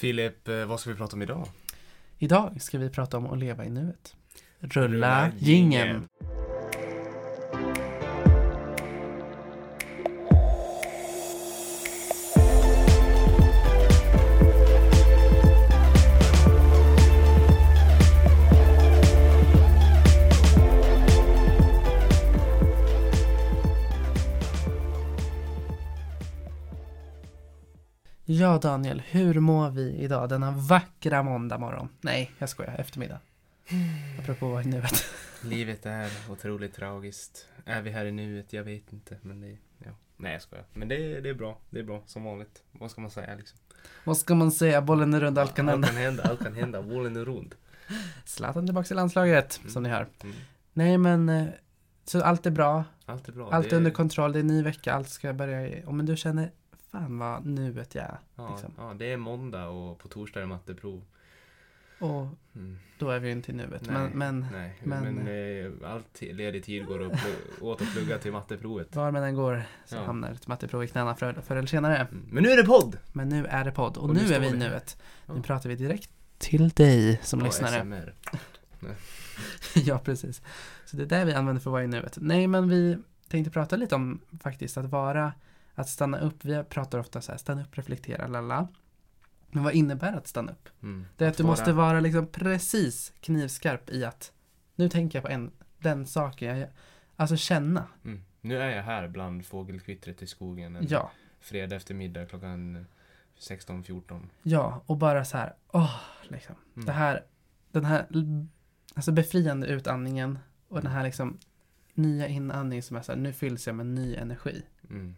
Filip, eh, vad ska vi prata om idag? Idag ska vi prata om att leva i nuet. Rulla Rulla jingeln. Ja, Daniel, hur mår vi idag denna vackra måndag morgon? Nej, jag skojar, eftermiddag. Apropå vara i nuet. Livet är otroligt tragiskt. Är vi här i nuet? Jag vet inte. Men det, ja. Nej, jag skojar. Men det, det är bra. Det är bra, som vanligt. Vad ska man säga liksom? Vad ska man säga? Bollen är rund, allt kan allt hända. kan hända. Allt kan hända. Bollen är rund. Zlatan tillbaka i landslaget, Mm. som ni hör. Mm. Nej, men eh, så allt är bra. Allt är bra. Allt är under kontroll. Det är ny vecka. Allt ska börja men du känner, fan vad nuet jag är. Ja, liksom. ja, det är måndag och på torsdag är det matteprov. Och Mm. då är vi inte i nuet. Nej, men, men Nej, men- men, eh, allt ledig tid går att åt att plugga till matteprovet. var man än går så Ja. hamnar ett matteprov i knäna förr, förr eller senare. Mm. Men nu är det podd! Men nu är det podd och, Och nu nu är vi i nuet. Nu Ja. pratar vi direkt till dig som Ja, lyssnare. SMR. ja, precis. Så det är det vi använder för att vara i nuet. Nej, men vi tänkte prata lite om faktiskt att vara, att stanna upp. Vi pratar ofta så här, stanna upp, reflektera, lalla. Men vad innebär att stanna upp? Mm. Det är att du vara- måste vara liksom precis knivskarp i att nu tänker jag på en, den saken jag Alltså känna. Mm. Nu är jag här bland fågelkvittret i skogen en Ja, fredag eftermiddag klockan 16.14. ja, och bara så här, åh, liksom. Mm. Det här, den här alltså befriande utandningen och den här liksom nya inandningen som är så här, nu fylls jag med ny energi. Mm.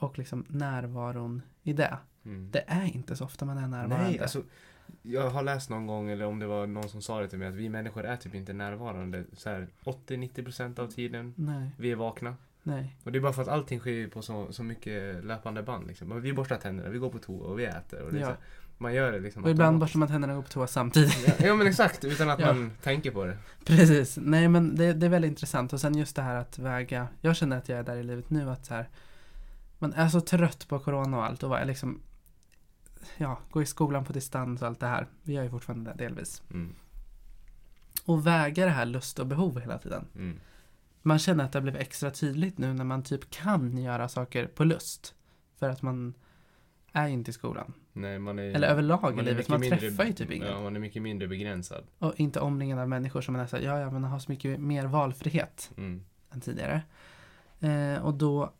Och liksom närvaron i det. Mm. Det är inte så ofta man är närvarande. Nej, alltså jag har läst någon gång, eller om det var någon som sa det till mig, att vi människor är typ inte närvarande så här 80-90% av tiden. Nej, Vi är vakna. nej. Och det är bara för att allting sker på så, så mycket löpande band. Liksom. Vi borstar tänderna, vi går på toa och vi äter. Och det Ja. så här, man gör det liksom Och ibland borstar man tänderna och går på toa samtidigt. Ja, ja men exakt, utan att Ja. man tänker på det. Precis. Nej men det, det är väldigt intressant. Och sen just det här att väga. Jag känner att jag är där i livet nu att så här. Man är så trött på corona och allt och vad liksom. Ja, gå i skolan på distans och allt det här. Vi gör ju fortfarande det delvis. Mm. Och väga det här lust och behov hela tiden. Mm. Man känner att det har blivit extra tydligt nu när man typ kan göra saker på lust. För att man är inte i skolan. Nej, man är, Eller överlag i är livet. Man mindre- träffar ju typ ingen. Ja, man är mycket mindre begränsad. Och inte omringad av människor som man är så här, ja, ja, men har så mycket mer valfrihet. Mm. än tidigare. Eh, och då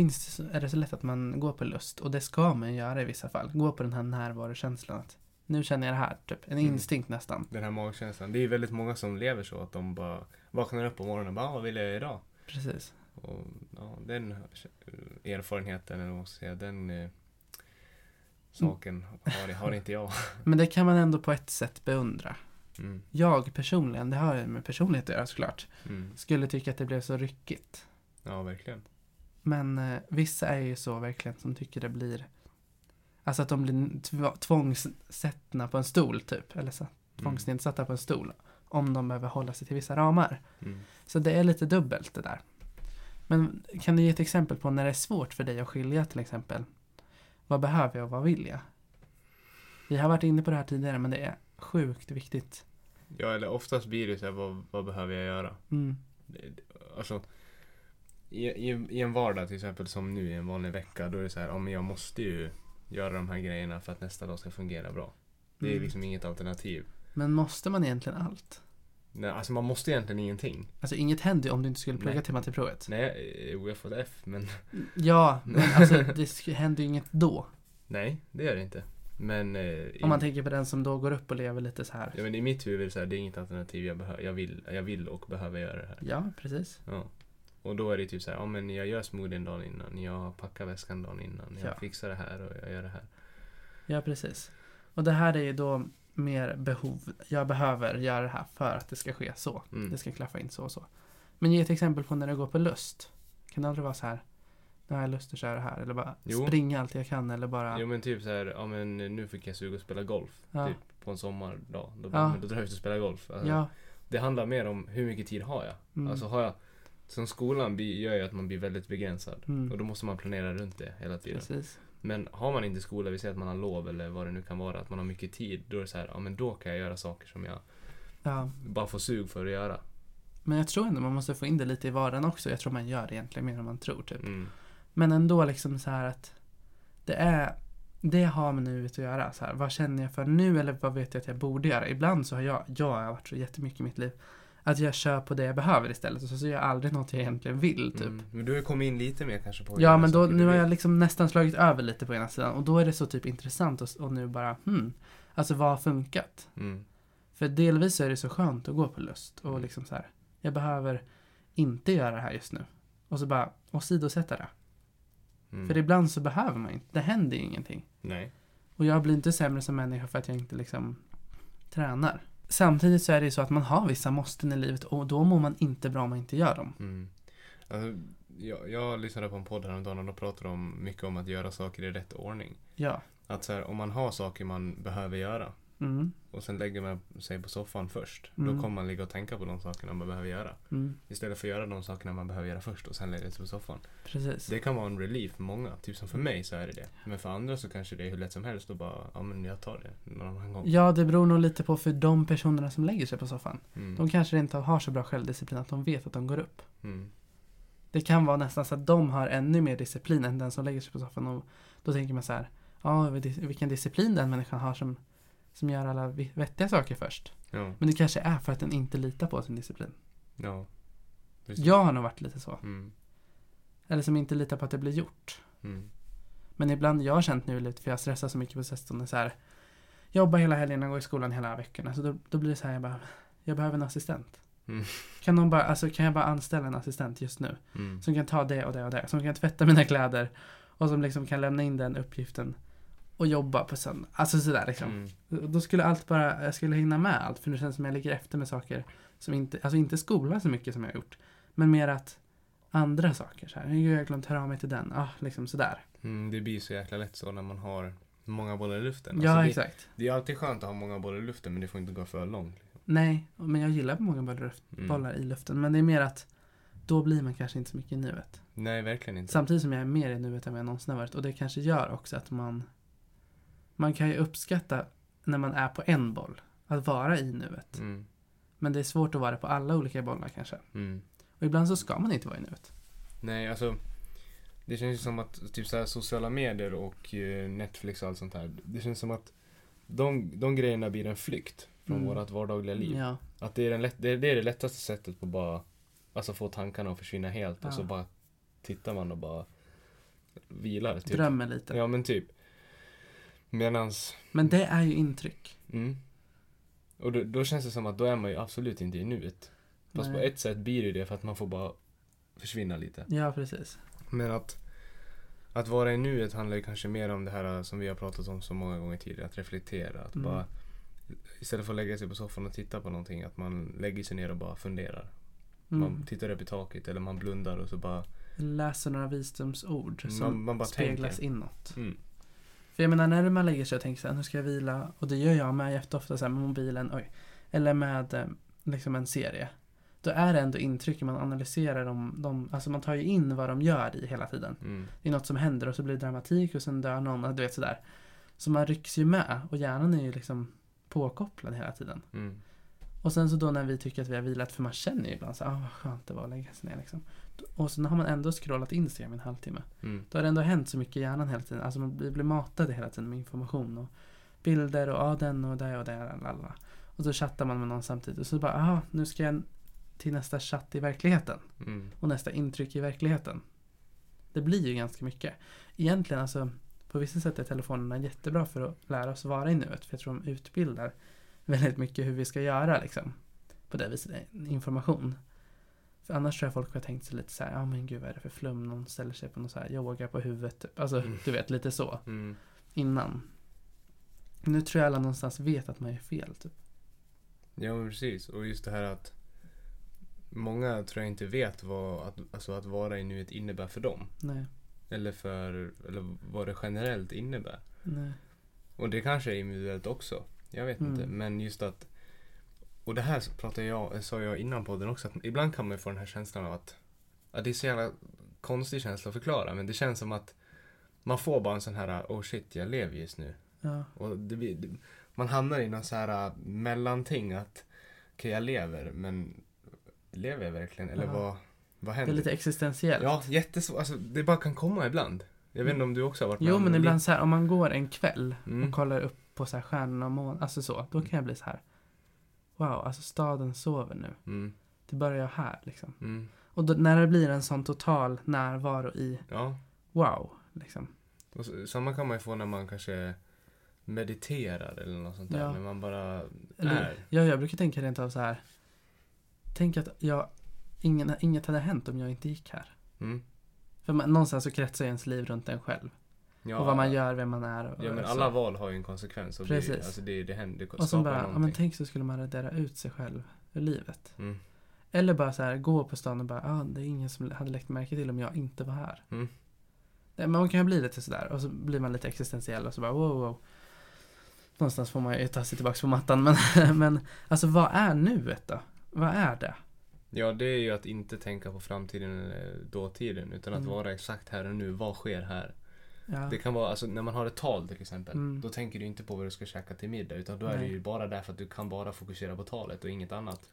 finns är det så lätt att man går på lust och det ska man göra i vissa fall. Gå på den här närvarokänslan att nu känner jag det här, typ. En Mm. instinkt nästan. Den här magkänslan. Det är väldigt många som lever så att de bara vaknar upp på morgonen och bara, "Ah, vad vill jag göra idag? Precis. Och ja, den erfarenheten, eller vad säga, den eh, saken har, har inte jag. Men det kan man ändå på ett sätt beundra. Mm. Jag personligen, det har ju med personlighet att göra såklart, Mm. skulle tycka att det blev så ryckigt. Ja, verkligen. Men eh, vissa är ju så verkligen som tycker det blir Alltså att de blir tv- tvångssättna på en stol typ. Eller så, tvångsnedsatta på en stol. Om de behöver hålla sig till vissa ramar. Mm. Så det är lite dubbelt det där. Men kan du ge ett exempel på när det är svårt för dig att skilja till exempel? Vad behöver jag och vad vill jag? Vi har varit inne på det här tidigare men det är sjukt viktigt. Ja, eller oftast blir det så här, vad, vad behöver jag göra? Mm. Alltså, i, i, i en vardag till exempel som nu i en vanlig vecka, då är det så här, ja men jag måste ju göra de här grejerna för att nästa dag ska fungera bra. Det är Mm. liksom inget alternativ. Men måste man egentligen allt? Nej, alltså man måste egentligen ingenting. Alltså inget händer ju om du inte skulle plugga Nej. till matteprovet. Nej, jo, jag fått F, men Ja, men alltså det händer ju inget då. nej, det gör det inte. Men, eh, i, Om man tänker på den som då går upp och lever lite så här. ja, men i mitt huvud så här, det är inget alternativ. Jag, behö, jag, vill, jag vill och behöver göra det här. Ja, precis. Ja. Och då är det typ så här, ja men jag gör smoothien dagen innan, jag packar väskan dagen innan, jag Ja. fixar det här och jag gör det här. Ja, precis. Och det här är ju då mer behov. Jag behöver göra det här för att det ska ske så. Mm. Det ska klaffa in så och så. Men ge ett exempel på när det går på lust. Kan det aldrig vara så här. Nu har jag lust att köra det här. Eller bara Jo. springa allt jag kan. Eller bara. Jo men typ så här, ja men nu fick jag suga att spela golf. Ja. Typ på en sommardag. Då, Ja. då drar jag ut och spelar golf. Alltså, ja. Det handlar mer om hur mycket tid har jag. Mm. Alltså har jag, som skolan gör ju att man blir väldigt begränsad. Mm. Och då måste man planera runt det hela tiden. Precis. Men har man inte skola, vi säger att man har lov eller vad det nu kan vara, att man har mycket tid, då är det så här, ja men då kan jag göra saker som jag Ja. bara får sug för att göra. Men jag tror ändå man måste få in det lite i vardagen också. Jag tror man gör det egentligen mer än man tror typ. Mm. Men ändå liksom så här att det är det har med nuet att göra. Så här, vad känner jag för nu eller vad vet jag att jag borde göra? Ibland så har jag, jag har varit så jättemycket i mitt liv att jag kör på det jag behöver istället och så, så gör jag aldrig något jag egentligen vill typ. Mm. Men du har kommit in lite mer kanske på Ja men då, nu har jag liksom nästan slagit över lite på ena sidan och då är det så typ intressant och, och nu bara hmm, alltså vad har funkat? Mm. För delvis är det så skönt att gå på lust och Mm. liksom så här, jag behöver inte göra det här just nu. Och så bara åsidosätta det. Mm. För ibland så behöver man inte, det händer ju ingenting. Nej. Och jag blir inte sämre som människa för att jag inte liksom tränar. Samtidigt så är det ju så att man har vissa måsten i livet och då mår man inte bra om man inte gör dem. Mm. Alltså, jag, jag lyssnade på en podd häromdagen och då pratade de mycket om att göra saker i rätt ordning. Ja. Att så här, om man har saker man behöver göra Mm. och sen lägger man sig på soffan först. Mm. Då kommer man ligga och tänka på de sakerna man behöver göra. Mm. Istället för att göra de sakerna man behöver göra först och sen lägga sig på soffan. Precis. Det kan vara en relief för många. Typ som för mig så är det det. Men för andra så kanske det är hur lätt som helst och bara, ja men jag tar det någon annan gång. Ja, det beror nog lite på för de personerna som lägger sig på soffan. Mm. De kanske inte har så bra självdisciplin att de vet att de går upp. Mm. Det kan vara nästan så att de har ännu mer disciplin än den som lägger sig på soffan. Och då tänker man så här, ja vilken disciplin den människan har som, som gör alla vettiga saker först. Ja. Men det kanske är för att den inte litar på sin disciplin. Ja. Precis. Jag har nog varit lite så. Mm. Eller som inte litar på att det blir gjort. Mm. Men ibland, jag har känt nu lite, för jag stressar så mycket på sistone så här. Jobba hela helgen och gå i skolan hela veckorna. Så då, då blir det så här, jag bara, jag behöver en assistent. Mm. Kan, någon bara, alltså, kan jag bara anställa en assistent just nu? Mm. Som kan ta det och det och det. Som kan tvätta mina kläder. Och som liksom kan lämna in den uppgiften. Och jobba på söndag. Alltså sådär liksom. Mm. Då skulle allt bara, jag skulle hinna med allt. För det känns som jag ligger efter med saker som inte, alltså inte skola så mycket som jag har gjort. Men mer att andra saker så här. Jag har glömt höra av mig till den. Ah, liksom sådär. Mm, det blir så jäkla lätt så när man har många bollar i luften. Ja, Alltså, det, exakt. det är alltid skönt att ha många bollar i luften men det får inte gå för långt. Nej, men jag gillar många bollar, Mm. bollar i luften. Men det är mer att då blir man kanske inte så mycket i nuet. Nej, verkligen inte. Samtidigt som jag är mer i nuet än vad jag någonsin har varit. Och det kanske gör också att man Man kan ju uppskatta när man är på en boll. Att vara i nuet. Mm. Men det är svårt att vara på alla olika bollar kanske. Mm. Och ibland så ska man inte vara i nuet. Nej, alltså. Det känns ju som att typ så här, sociala medier och eh, Netflix och allt sånt här. Det känns som att de, de grejerna blir en flykt från Mm. vårt vardagliga liv. Ja, Att det är, lätt, det, är, det är det lättaste sättet på bara alltså få tankarna att försvinna helt och Ja. så bara tittar man och bara vilar. Typ. drömmer lite. Ja men typ. Medans, Men det är ju intryck. mm. Och då, då känns det som att då är man ju absolut inte i nuet. Fast på ett sätt blir det ju det för att man får bara försvinna lite. Ja, precis. Men att, att vara i nuet handlar ju kanske mer om det här som vi har pratat om så många gånger tidigare. Att reflektera. Att Mm. bara, istället för att lägga sig på soffan och titta på någonting, att man lägger sig ner och bara funderar. Man Mm. tittar upp i taket eller man blundar och så bara... Läser några visdomsord som Man- man bara speglas tänker. inåt. Mm, För jag menar när man lägger sig och tänker så här, nu ska jag vila. Och det gör jag med jätteofta så här med mobilen. Oj. Eller med eh, liksom en serie. Då är det ändå intryck, man analyserar dem. De, alltså man tar ju in vad de gör i hela tiden. mm, Det är något som händer och så blir det dramatik och sen dör någon. Du vet sådär. Så man rycks ju med och hjärnan är ju liksom påkopplad hela tiden. mm, Och sen så då när vi tycker att vi har vilat, för man känner ju ibland så ah, vad skönt det var att lägga sig ner liksom. Och sen har man ändå scrollat Instagram i en halvtimme. mm, Då har det ändå hänt så mycket i hjärnan hela tiden. Alltså man blir matade hela tiden med information och bilder och ja, den och det och det. Lalla. Och så chattar man med någon samtidigt och så bara, aha, nu ska jag till nästa chatt i verkligheten. mm, Och nästa intryck i verkligheten. Det blir ju ganska mycket. Egentligen alltså, på vissa sätt är telefonerna jättebra för att lära oss vara i nuet. För jag tror de utbildar väldigt mycket hur vi ska göra liksom. På det viset, information. För annars tror jag folk har tänkt sig lite så här, ja men gud vad är det för flum? Någon ställer sig på någon så här yoga på huvudet. Typ. Alltså, Mm. du vet, lite så. mm. Innan. Nu tror jag alla någonstans vet att man är fel. Typ. Ja men precis. Och just det här att många tror jag inte vet vad att, alltså att vara i nuet innebär för dem. Nej, Eller, för, eller vad det generellt innebär. nej. Och det kanske är individuellt också. Jag vet Mm. inte. Men just att och det här pratade jag, sa jag innan podden också, att ibland kan man få den här känslan av att, att det är så jävla konstig känsla att förklara, men det känns som att man får bara en sån här, oh shit, jag lever just nu. Ja. Och det, det, man hamnar i någon så här äh, mellanting att, okej jag lever, men lever jag verkligen? Eller Ja. vad, vad Det händer? är lite existentiellt. Ja, jättesvårt. Alltså, det bara kan komma ibland. Jag vet inte om du också har varit med Jo, men det. ibland så här, om man går en kväll Mm. och kollar upp på så här stjärnorna och månen, alltså så, då kan jag bli så här. Wow, alltså staden sover nu. Mm, Det börjar här liksom. mm, Och då, när det blir en sån total närvaro i ja. wow, liksom. Så, samma kan man ju få när man kanske mediterar eller något sånt där. Ja. När man bara Eller, är. ja, jag brukar tänka rent av så här. Tänk att jag, ingen, inget hade hänt om jag inte gick här. Mm. För man, någonstans så kretsar ju ens liv runt en själv. Ja, Och vad man gör, vem man är. Och, Ja men alla så. val har ju en konsekvens. Och Precis. Det, alltså det, det händer, det Och skapar bara, ja, men tänk så skulle man radera ut sig själv ur livet. Mm. Eller bara så här, gå på stan och bara, ah, det är ingen som hade läckt märke till om jag inte var här. Mm. Men man kan ju bli lite sådär och så blir man lite existentiell och så bara wow, wow. Någonstans får man ju ta sig tillbaka på mattan men, men alltså vad är nuet då? Vad är det? Ja, det är ju att inte tänka på framtiden eller dåtiden utan att Mm. vara exakt här och nu. Vad sker här? Ja, Det kan vara, alltså när man har ett tal till exempel. Mm. Då tänker du inte på vad du ska käka till middag utan då är Nej. det ju bara därför att du kan bara fokusera på talet och inget annat.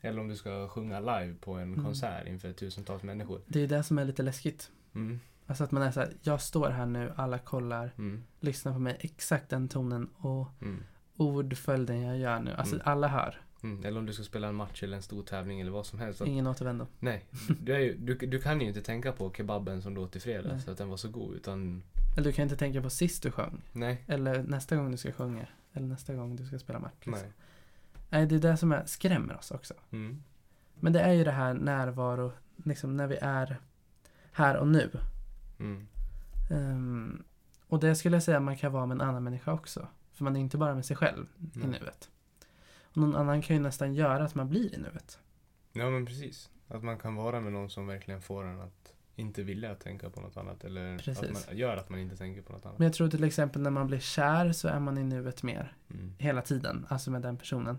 Eller om du ska sjunga live på en Mm. konsert inför tusentals människor. det är det som är lite läskigt. Mm. Alltså att man är såhär, jag står här nu, alla kollar, Mm. lyssnar på mig, exakt den tonen och Mm. ordföljden jag gör nu. Alltså Mm. alla hör, Mm. Eller om du ska spela en match eller en stor tävling eller vad som helst. Att, ingen återvändo. nej, du, ju, du, du kan ju inte tänka på kebaben som du åt i fredags, att den var så god. Utan, Eller du kan inte tänka på sist du sjöng, nej, eller nästa gång du ska sjunga, eller nästa gång du ska spela match. liksom. nej. Nej, det är det som är, skrämmer oss också. Mm. Men det är ju det här närvaro, liksom när vi är här och nu. Mm. Ehm, och det skulle jag säga man kan vara med en annan människa också. För man är inte bara med sig själv i Nej. nuet. Någon annan kan ju nästan göra att man blir i nuet. Ja men precis. Att man kan vara med någon som verkligen får en att inte vilja tänka på något annat. Eller att Precis. man gör att man inte tänker på något annat. Men jag tror till exempel när man blir kär så är man i nuet mer Mm. hela tiden. Alltså med den personen.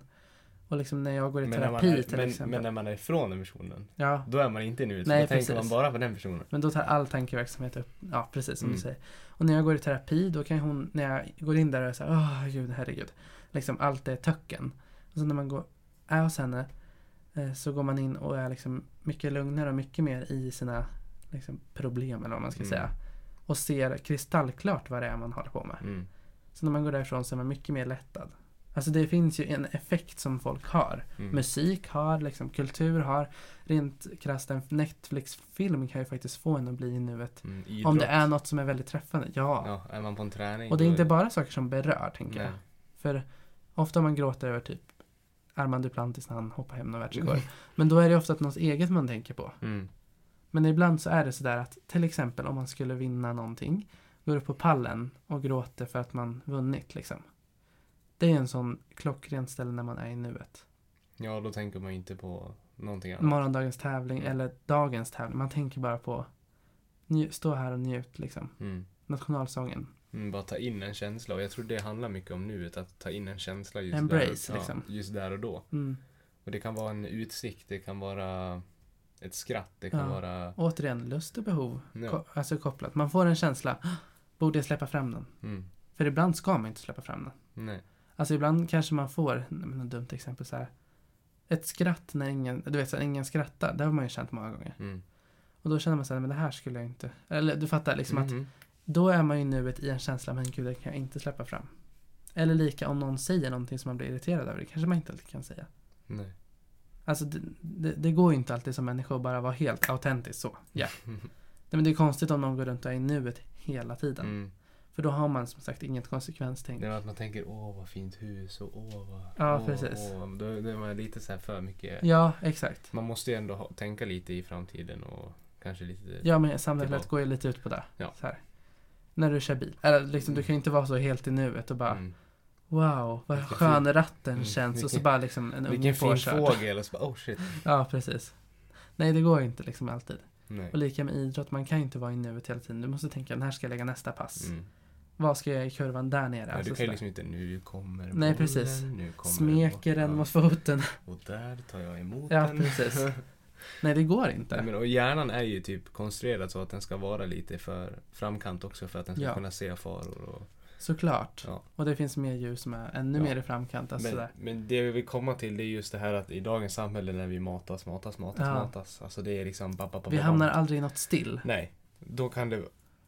Och liksom när jag går i Men, terapi är, till men, exempel. men när man är ifrån den personen, ja, då är man inte nu. Nej, då tänker precis. man bara på den personen. men då tar all tankeverksamhet upp. Ja, precis som Mm. du säger. Och när jag går i terapi då kan hon, när jag går in där och här, åh gud, herregud. Liksom allt är töcken. Och så när man går, är hos henne eh, så går man in och är liksom mycket lugnare och mycket mer i sina liksom, problem eller vad man ska Mm. säga. Och ser kristallklart vad det är man håller på med. Mm. Så när man går därifrån så är man mycket mer lättad. Alltså det finns ju en effekt som folk har. Mm. Musik har, liksom, kultur har. Rent krasst en Netflix-film kan ju faktiskt få en att bli i nuet. Mm. Om det är något som är väldigt träffande, ja. Ja, är man på en träning. Och det är inte bara saker som berör, tänker Nej. jag. För ofta om man gråter över typ Armand Duplantis när han hoppar hem någon världsrekord. Men då är det ofta något eget man tänker på. Mm. Men ibland så är det sådär att till exempel om man skulle vinna någonting, går upp på pallen och gråter för att man vunnit liksom. Det är en sån klockren ställe när man är i nuet. Ja, då tänker man inte på någonting annat. Morgondagens tävling Mm. eller dagens tävling. Man tänker bara på stå här och njut liksom. Mm. Nationalsången. Mm, bara ta in en känsla och jag tror det handlar mycket om nuet, att ta in en känsla just, Embrace, där, liksom. ja, just där och då. Mm. Och det kan vara en utsikt, det kan vara ett skratt, det kan Ja. vara... Återigen, lust och behov. Ja. Ko- alltså kopplat. Man får en känsla. "Ah, Borde jag släppa fram den? Mm, För ibland ska man inte släppa fram den. nej. Alltså ibland kanske man får, ett dumt exempel så här. Ett skratt när ingen, du vet så här, ingen skrattar. Det har man ju känt många gånger. Mm. Och då känner man så här, men det här skulle jag inte. Eller du fattar liksom att Mhm. Då är man ju nuet i en känsla, men gud det kan jag inte släppa fram. Eller lika om någon säger någonting som man blir irriterad över. Det kanske man inte alltid kan säga. Nej. Alltså det, det, det går ju inte alltid som människa att bara vara helt autentisk så. Ja. Nej, men det är konstigt om någon går runt och är i nuet hela tiden. Mm. För då har man som sagt inget konsekvenstänk. Det är att man tänker åh vad fint hus och åh vad... Ja, åh, precis. Åh. Då, då är man lite så här för mycket. Ja, exakt. Man måste ju ändå ha, tänka lite i framtiden och kanske lite... Ja, men samhället går ju lite ut på det. Ja. Så här. När du kör bil. Eller liksom, du kan ju inte vara så helt i nuet och bara Mm. Wow, vad Vilken skön ratten Mm, känns. Och så vilken- bara liksom en Vilken unge fin fågel och så bara oh shit. Ja, precis. Nej, det går inte liksom alltid. Nej. Och lika med idrott, man kan ju inte vara i nuet hela tiden. Du måste tänka, när ska jag lägga nästa pass? Mm. Vad ska jag göra i kurvan där nere? Ja, Alltså, du kan ju liksom inte, nu kommer Nej, bollen, precis. Nu kommer Smeker den mot foten. Och där tar jag emot Ja, den. precis. Nej, det går inte. Nej, men, och hjärnan är ju typ konstruerad så att den ska vara lite för framkant också för att den ska Ja. kunna se faror. Och, Såklart. ja. Och det finns mer djur som är ännu Ja. mer i framkant. Alltså men, där. men det vi vill komma till det är just det här att i dagens samhälle när vi matas, matas, matas, Ja. matas. Alltså det är liksom... Ba, ba, ba, Vi hamnar aldrig i något still. Nej, då kan det...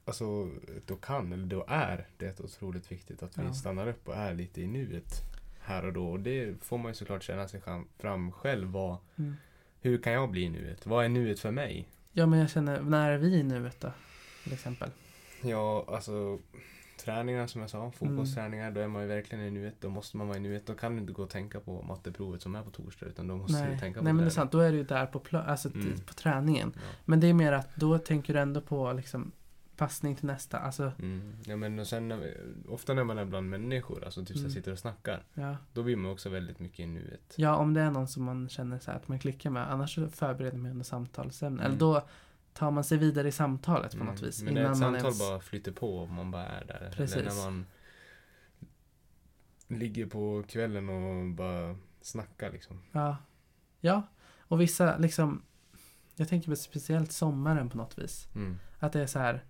Alltså, då kan, eller då är det otroligt viktigt att vi stannar upp och är lite i nuet här och då. Och det får man ju såklart känna sig fram- fram själv. Vad, Mm. Hur kan jag bli nuet? Vad är nuet för mig? Ja, men jag känner, när är vi i nuet då? Till exempel. Ja, alltså träningar som jag sa, Mm. fotbollsträningar, då är man ju verkligen i nuet. Då måste man vara i nuet. Då kan du inte gå och tänka på matteprovet som är på torsdag, utan då måste du Nej, tänka på Nej men det är sant. Då är du ju där på, alltså, Mm. på träningen. Ja. Men det är mer att då tänker du ändå på liksom passning till nästa. Alltså, Mm. ja, men och sen när ofta när man är bland människor, alltså typ Mm. sitter och snackar, ja. då blir man också väldigt mycket i nuet. ja, om det är någon som man känner så här att man klickar med. Annars så förbereder man under samtalsämne. Mm. Eller då tar man sig vidare i samtalet på Mm. något vis. Men när ett samtal ens... bara flyter på och man bara är där. Precis. Eller när man ligger på kvällen och bara snackar liksom. Ja. ja, och vissa liksom, jag tänker på speciellt sommaren på något vis. Mm. Att det är så här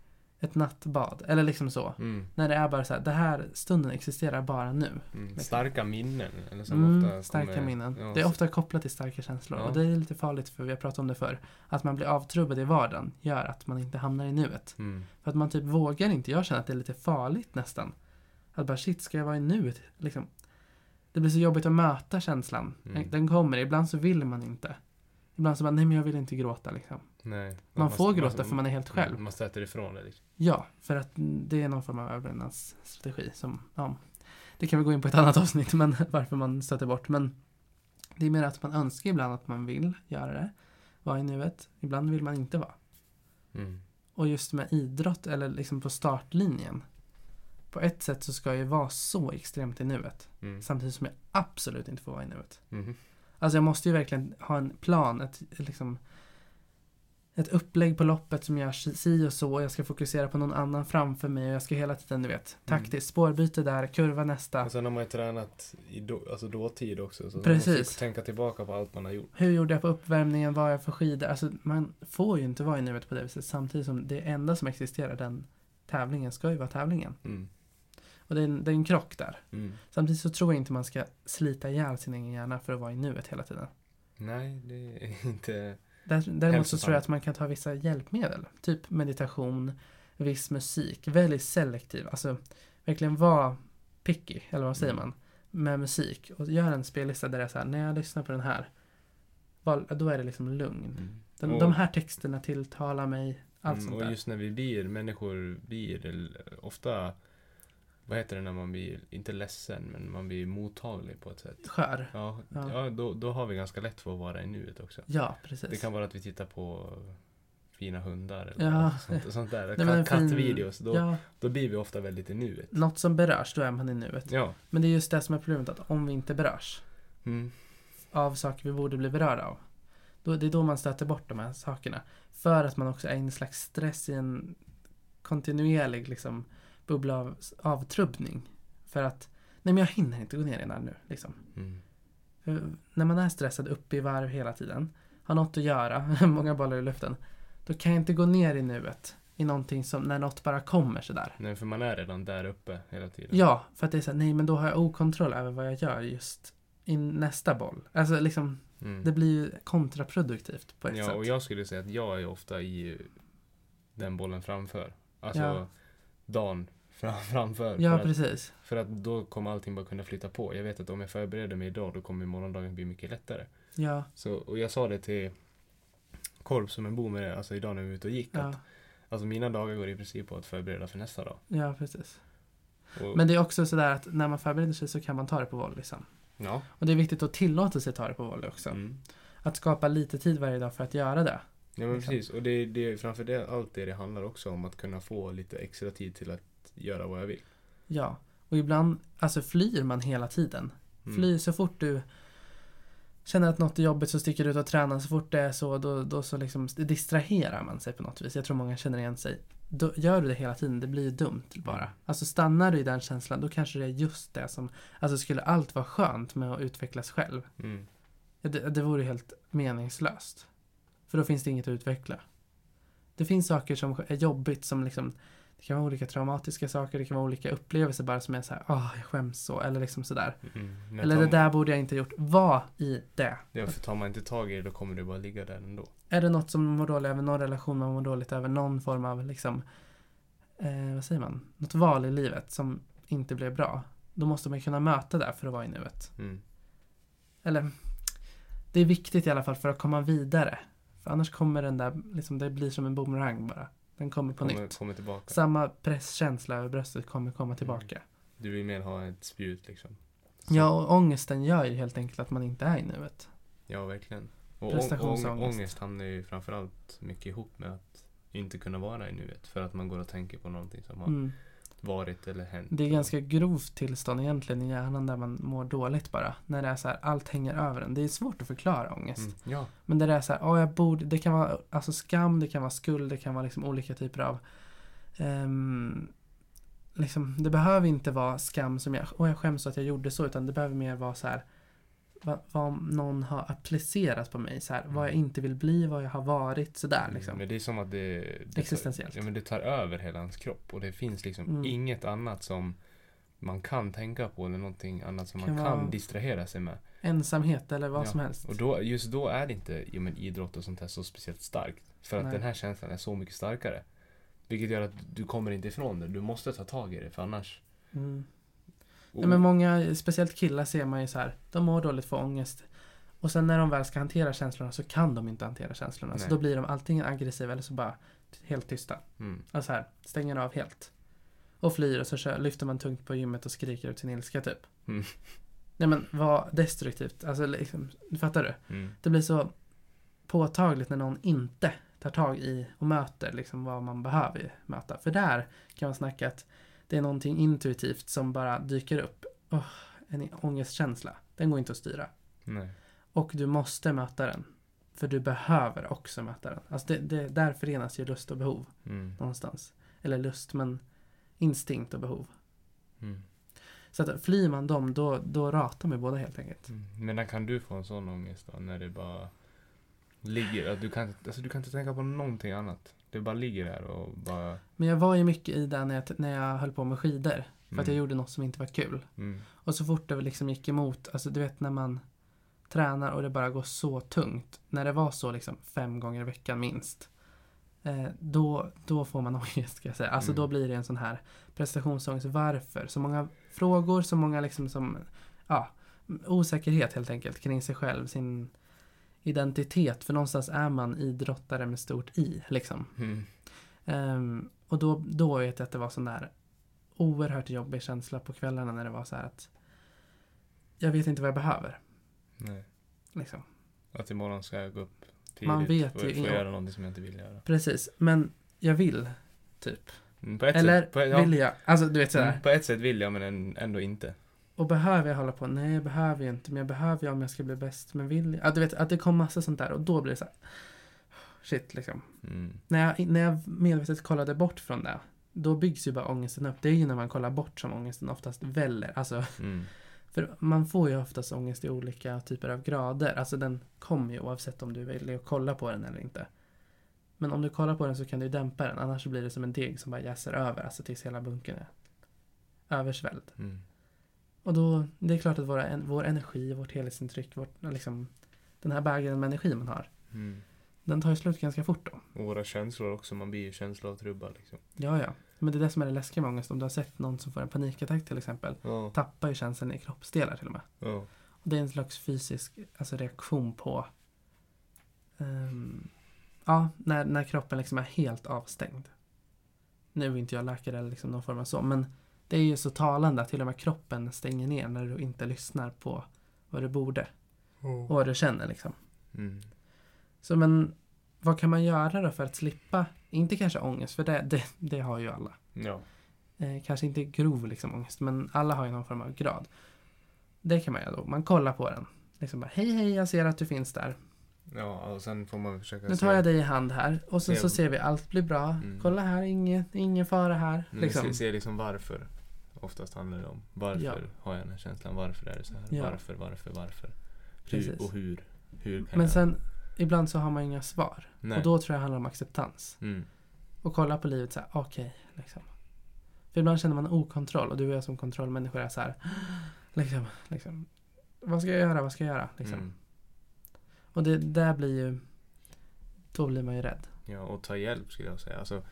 ett nattbad, eller liksom så. Mm. När det är bara så här, det här stunden existerar bara nu. Mm. Starka minnen. Eller som Mm, ofta starka kommer- minnen. Ja, det är ofta kopplat till starka känslor. Ja. Och det är lite farligt för vi har pratat om det förr. Att man blir avtrubbad i vardagen gör att man inte hamnar i nuet. Mm. För att man typ vågar inte. Jag känner att det är lite farligt nästan. Att bara shit, ska jag vara i nuet? Liksom. Det blir så jobbigt att möta känslan. Mm. Den kommer. Ibland så vill man inte. Ibland så bara, nej men jag vill inte gråta liksom. Nej. Man får gråta för man är helt själv. Mm, Man stöter ifrån det liksom. Ja, för att det är någon form av överlevnadsstrategi som, ja, det kan vi gå in på ett annat avsnitt, men varför man stöter bort. Men det är mer att man önskar ibland att man vill göra det, vara i nuet. Ibland vill man inte vara. Mm. Och just med idrott, eller liksom på startlinjen. På ett sätt så ska jag ju vara så extremt i nuet. Mm. Samtidigt som jag absolut inte får vara i nuet. Mhm. Alltså jag måste ju verkligen ha en plan, ett, liksom, ett upplägg på loppet som gör si- och så. Och jag ska fokusera på någon annan framför mig och jag ska hela tiden, du vet, taktiskt, spårbyte där, kurva nästa. Och sen har man ju tränat i då, alltså dåtid också. Så Precis. man måste tänka tillbaka på allt man har gjort. Hur gjorde jag på uppvärmningen? Vad jag för skidor? Alltså man får ju inte vara i nuet på det viset samtidigt som det enda som existerar, den tävlingen, ska ju vara tävlingen. Mm. Och det är en, det är en krock där. Mm. Samtidigt så tror jag inte man ska slita ihjäl sin egen hjärna för att vara i nuet hela tiden. Nej, det är inte... Där, däremot så tror jag att man kan ta vissa hjälpmedel. Typ meditation, viss musik. Väldigt selektiv. Alltså verkligen vara picky, eller vad säger Mm. man? Med musik. Och gör en spellista där det är så här, när jag lyssnar på den här. Då är det liksom lugn. Mm. De, Och- de här texterna tilltalar mig. Allt Mm, sånt och där. just när vi blir, människor blir eller, ofta, vad heter det när man blir, inte ledsen, men man blir mottaglig på ett sätt. Skör. Ja, Ja. ja. då, då har vi ganska lätt för att vara i nuet också. Ja, precis. Det kan vara att vi tittar på fina hundar eller Ja. sånt, sånt där. Nej, fin- kattvideos, då, Ja, då blir vi ofta väldigt i nuet. något som berörs, då är man i nuet. Ja. Men det är just det som är problemet, att om vi inte berörs Mm. av saker vi borde bli berörda av. Då, det är då man stöter bort de här sakerna. För att man också är i en slags stress i en kontinuerlig liksom, bubbla av avtrubbning. För att, nej men jag hinner inte gå ner i den nu. Liksom. Mm. För När man är stressad uppe i varv hela tiden, har något att göra, många bollar i luften, då kan jag inte gå ner i nuet i någonting som, när något bara kommer sådär. Nej, för man är redan där uppe hela tiden. Ja, för att det är så här, nej men då har jag okontroll över vad jag gör just i nästa boll. Alltså liksom, Mm. det blir ju kontraproduktivt på ett Ja, sätt. och jag skulle säga att jag är ofta i den bollen framför. Alltså Ja. Dagen fram, framför. Ja, för, att, precis. för att då kommer allting bara kunna flytta på. Jag vet att om jag förbereder mig idag då kommer morgondagen bli mycket lättare. Ja, Så, och jag sa det till Korp som en bor med det, alltså idag när vi var ute och gick. ja, Att, alltså mina dagar går i princip på att förbereda för nästa dag. ja, precis. Och, Men det är också sådär att när man förbereder sig så kan man ta det på volley liksom. ja. Och det är viktigt att tillåta sig ta det på volley också. Mm. Att skapa lite tid varje dag för att göra det. Ja men Liksom. precis. Och det, det framför det, allt det det handlar också om att kunna få lite extra tid till att göra vad jag vill. Ja. Och ibland, alltså flyr man hela tiden. Mm. Fly så fort du känner att något är jobbigt så sticker du ut och tränar. Så fort det är så, då, då så liksom distraherar man sig på något vis. Jag tror många känner igen sig. Då gör du det hela tiden, det blir ju dumt bara. Alltså stannar du i den känslan, då kanske det är just det som, alltså skulle allt vara skönt med att utvecklas själv. Mm. Det, det vore helt meningslöst. För då finns det inget att utveckla. Det finns saker som är jobbigt som liksom det kan vara olika traumatiska saker, det kan vara olika upplevelser bara som är så här, åh, jag skäms så, eller liksom sådär. Mm. Eller det där borde jag inte gjort. Var i det. Ja, för tar man inte tag i det då kommer det bara ligga där ändå. Är det något som man mår dåligt över, någon relation man mår dåligt över, någon form av liksom, eh, vad säger man, något val i livet som inte blev bra. Då måste man kunna möta det för att vara i nuet. Mm. Eller, det är viktigt i alla fall för att komma vidare. För annars kommer den där, liksom, det blir som en boomerang bara. Den kommer på Kommer, nytt. kommer tillbaka. Samma presskänsla över bröstet kommer komma tillbaka. Du vill mer ha ett spjut liksom. Så- Ja, och ångesten gör ju helt enkelt att man inte är i nuet. Ja, verkligen. Och ång- Prestationsångest. ång- ångest hamnar ju framförallt mycket ihop med att inte kunna vara i nuet. För att man går och tänker på någonting som har Mm. Varit eller hänt. Det är ganska grovt tillstånd egentligen i hjärnan där man mår dåligt bara. När det är så här, allt hänger över en. Det är svårt att förklara ångest. Mm. Ja, Men det är så här, åh jag borde, det kan vara alltså skam, det kan vara skuld, det kan vara liksom olika typer av ehm, liksom, det behöver inte vara skam som jag, åh jag skäms att jag gjorde så, utan det behöver mer vara så här vad, vad någon har applicerat på mig, så här, vad jag inte vill bli, vad jag har varit, sådär liksom. Mm. Men det är som att det, det Existentiellt. Tar, ja, men det tar över hela ens kropp. Och det finns liksom Mm. inget annat som man kan tänka på eller någonting annat som Kan man kan distrahera sig med. Ensamhet eller vad Ja, som helst. Och då, just då är det inte ja, men idrott och sånt här så speciellt starkt. För att Nej. den här känslan är så mycket starkare. Vilket gör att du kommer inte ifrån det. Du måste ta tag i det för annars... Mm. Nej, men många, speciellt killar ser man ju så här, de mår dåligt, får ångest. Och sen när de väl ska hantera känslorna så kan de inte hantera känslorna. Så Nej. då blir de antingen aggressiva eller så bara helt tysta. mm, Alltså här, stänger av helt. Och flyr och så kör, lyfter man tungt på gymmet och skriker ut sin ilska typ. Mm. Nej men vad destruktivt. Alltså liksom, fattar du? mm, Det blir så påtagligt när någon inte tar tag i och möter liksom vad man behöver möta. För där kan man snacka att det är någonting intuitivt som bara dyker upp. Åh, en ångestkänsla. Den går inte att styra. nej. Och du måste möta den. För du behöver också möta den. Alltså det, det, där förenas ju lust och behov Mm, någonstans. Eller lust, men instinkt och behov. mm, Så att flyr man dem, då, då ratar man båda helt enkelt. mm. Men när kan du få en sån ångest då? När det bara ligger... Du, kan, alltså, du kan inte tänka på någonting annat. Det bara ligger där och bara... Men jag var ju mycket i det när jag, när jag höll på med skidor. För att jag Mm, gjorde något som inte var kul. mm, Och så fort det liksom gick emot, alltså du vet när man tränar och det bara går så tungt. När det var så liksom fem gånger i veckan minst. Eh, då, då får man ångest ska jag säga. Alltså Mm. då blir det en sån här prestationsångest. Varför? Så många frågor, så många liksom som, ja, osäkerhet helt enkelt kring sig själv, sin identitet. För någonstans är man idrottare med stort i liksom. mm, Ehm, och då, då vet jag att det var sån där oerhört jobbig känsla på kvällarna när det var så här att jag vet inte vad jag behöver. nej. Liksom. Att imorgon ska jag gå upp tidigt Man vet och få göra någonting som jag inte vill göra. Precis, men jag vill, typ. Mm, Eller sätt, på, ja, vill jag? Alltså du vet sådär. mm, på ett sätt vill jag men än- ändå inte. Och behöver jag hålla på? Nej, jag behöver ju inte. Men jag behöver ju om jag ska bli bäst. Men vill jag? Ja, du vet, att det kom massa sånt där. Och då blir det så här. Shit, liksom. Mm, När jag, när jag medvetet kollade bort från det. Då byggs ju bara ångesten upp. Det är ju när man kollar bort som ångesten oftast väller. Alltså, mm, För man får ju oftast ångest i olika typer av grader. Alltså den kommer ju oavsett om du väljer att kolla på den eller inte. Men om du kollar på den så kan du dämpa den. Annars blir det som en deg som bara jäser över. Alltså tills hela bunken är översvälld. mm, Och då, det är klart att våra, vår energi, vårt helhetsintryck, vårt, liksom, den här bägaren med energi man har. mm. Den tar ju slut ganska fort då. Och våra känslor också, man blir ju känsloavtrubbad liksom. Ja, ja. Men det är det som är det läskiga med ångest. Om du har sett någon som får en panikattack till exempel. Ja, Tappar ju känslan i kroppsdelar till och med. ja. Och det är en slags fysisk alltså reaktion på ehm, Ja, när, när kroppen liksom är helt avstängd. Nu är inte jag läkare eller liksom någon form av så, men det är ju så talande att till och med kroppen stänger ner när du inte lyssnar på vad du borde och vad du känner liksom. Mm. Så men vad kan man göra då för att slippa, inte kanske ångest, för det, det, det har ju alla. Ja. Eh, kanske inte grov liksom, ångest, men alla har ju någon form av grad. Det kan man göra då. Man kollar på den. Liksom bara, hej hej, jag ser att du finns där. ja, och sen får man försöka Nu se- tar jag dig i hand här och så, Se- så ser vi allt blir bra. Mm. Kolla här, ingen, ingen fara här. Liksom. se, se liksom varför. Oftast handlar det om varför Ja. har jag den här känslan? Varför är det så här? Ja. Varför, varför, varför? Hur, och hur? Hur Men jag? sen, ibland så har man inga svar. Nej. Och då tror jag det handlar om acceptans. Mm. Och kolla på livet så här, okej, liksom. För ibland känner man okontroll och du och jag som kontrollmänniskor är så här, liksom, liksom. Vad ska jag göra, vad ska jag göra? Liksom. Mm. Och det där blir ju, då blir man ju rädd. Ja, och ta hjälp skulle jag säga. Alltså,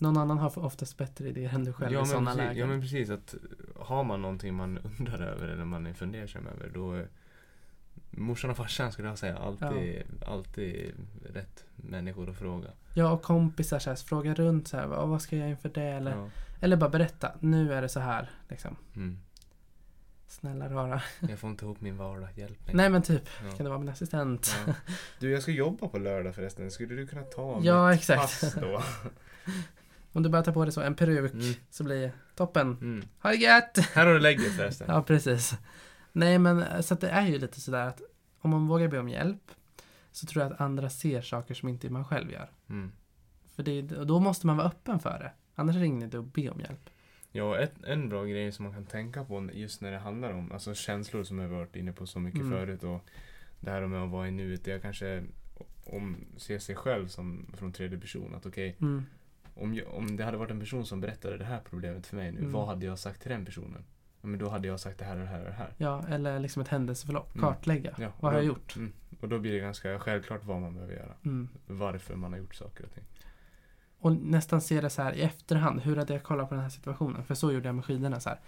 Någon annan har oftast bättre idéer än du själv ja, i sådana lägen. ja men precis att har man någonting man undrar över eller man är fundersam över då är morsan och farsan skulle jag säga alltid, alltid rätt människor att fråga. Ja, och kompisar så här, fråga runt så här, "Vad- vad ska jag göra inför det? Eller, Ja. eller bara berätta, nu är det så här. Liksom. Mm. Snälla rara. Jag får inte ihop min vardag, hjälp mig. Nej men typ, Ja. kan du vara min assistent? Ja. Du, jag ska jobba på lördag förresten. Skulle du kunna ta Ja, mitt exakt. pass då? Om du bara tar på dig så, en peruk, Mm. så blir det toppen. Mm. Ha det gött! Här har du lägget förresten. Ja, precis. Nej, men så att det är ju lite sådär att om man vågar be om hjälp så tror jag att andra ser saker som inte man själv gör. Mm. För det, och då måste man vara öppen för det. Annars är det ingen idé att be om hjälp. Ja, ett, en bra grej som man kan tänka på just när det handlar om alltså känslor som jag varit inne på så mycket Mm. förut och det här med att vara i nuet. Är kanske om ser sig själv som från tredje person. Att okej, Mm. Om, jag, om det hade varit en person som berättade det här problemet för mig nu. Mm. Vad hade jag sagt till den personen? Men då hade jag sagt det här och det här och det här. Ja, eller liksom ett händelseförlopp. Mm. Kartlägga. Ja, Vad har jag gjort? Mm. Och då blir det ganska självklart vad man behöver göra. Mm. Varför man har gjort saker och ting. Och nästan se det så här i efterhand. Hur hade jag kollat på den här situationen? För så gjorde jag med skidorna så här.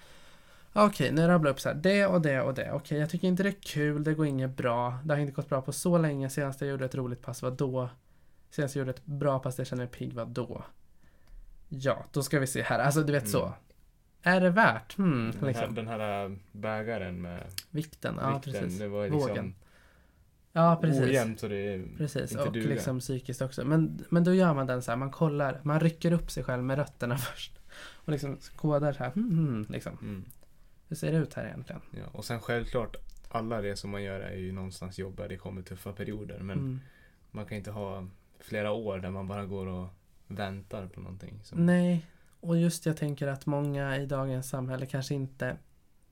Okej, nu rabblar jag upp så här. Det och det och det. Okej, jag tycker inte det är kul. Det går inget bra. Det har inte gått bra på så länge. Senast jag gjorde ett roligt pass var då. Senast jag gjorde ett bra pass där jag känner mig pigg var då. Ja, då ska vi se här. Alltså du vet så. Mm. Är det värt? Hmm, Den, här, liksom. den här äh, bägaren med Vikten. Ja, vikten, precis. det var liksom Vågen. Ja, precis. ojämnt så det är Precis, inte och duga. liksom psykiskt också. Men, men då gör man den så här, man kollar, man rycker upp sig själv med rötterna först. Och liksom kodar så här, hmm, hmm, liksom. Mm. Hur ser det ut här egentligen? Ja, och sen självklart, alla resor man gör är ju någonstans jobb där det kommer tuffa perioder. Men Mm. man kan inte ha flera år där man bara går och väntar på någonting. Som, Nej, och just jag tänker att många i dagens samhälle kanske inte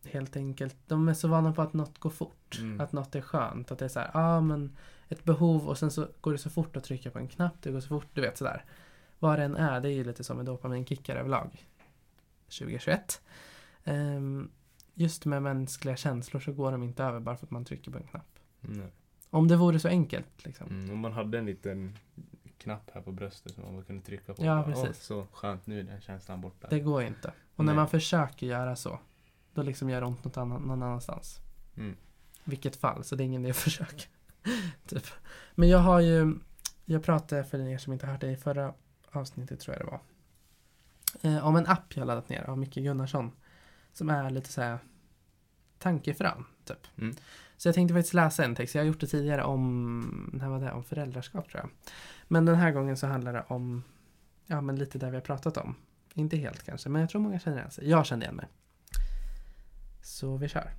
helt enkelt, de är så vana på att något går fort. Mm. Att något är skönt. Att det är så här, ah, men ett behov och sen så går det så fort att trycka på en knapp. Det går så fort, du vet sådär. Vad det än är, det är ju lite som med dopaminkickar överlag. 2021. Ehm, just med mänskliga känslor så går de inte över bara för att man trycker på en knapp. Nej. Om det vore så enkelt liksom. Mm, om man hade en liten knapp här på bröstet som man kunde trycka på. Ja, precis. Åh, så skönt, nu är den känslan borta. Det går inte. Och när Nej. man försöker göra så, då liksom gör det ont något annan, någon annanstans. Mm. Vilket fall, så det är ingen idé att försöka. typ. Men jag har ju, jag pratade för er som inte hört det i förra avsnittet tror jag det var. Eh, om en app jag laddat ner av Micke Gunnarsson. Som är lite så här tankefram, typ. Mm. Så jag tänkte faktiskt läsa en text. Jag har gjort det tidigare om, när var det? Om föräldraskap tror jag. Men den här gången så handlar det om, ja men lite där vi har pratat om. Inte helt kanske, men jag tror många känner igen sig. Jag känner igen mig. Så vi kör.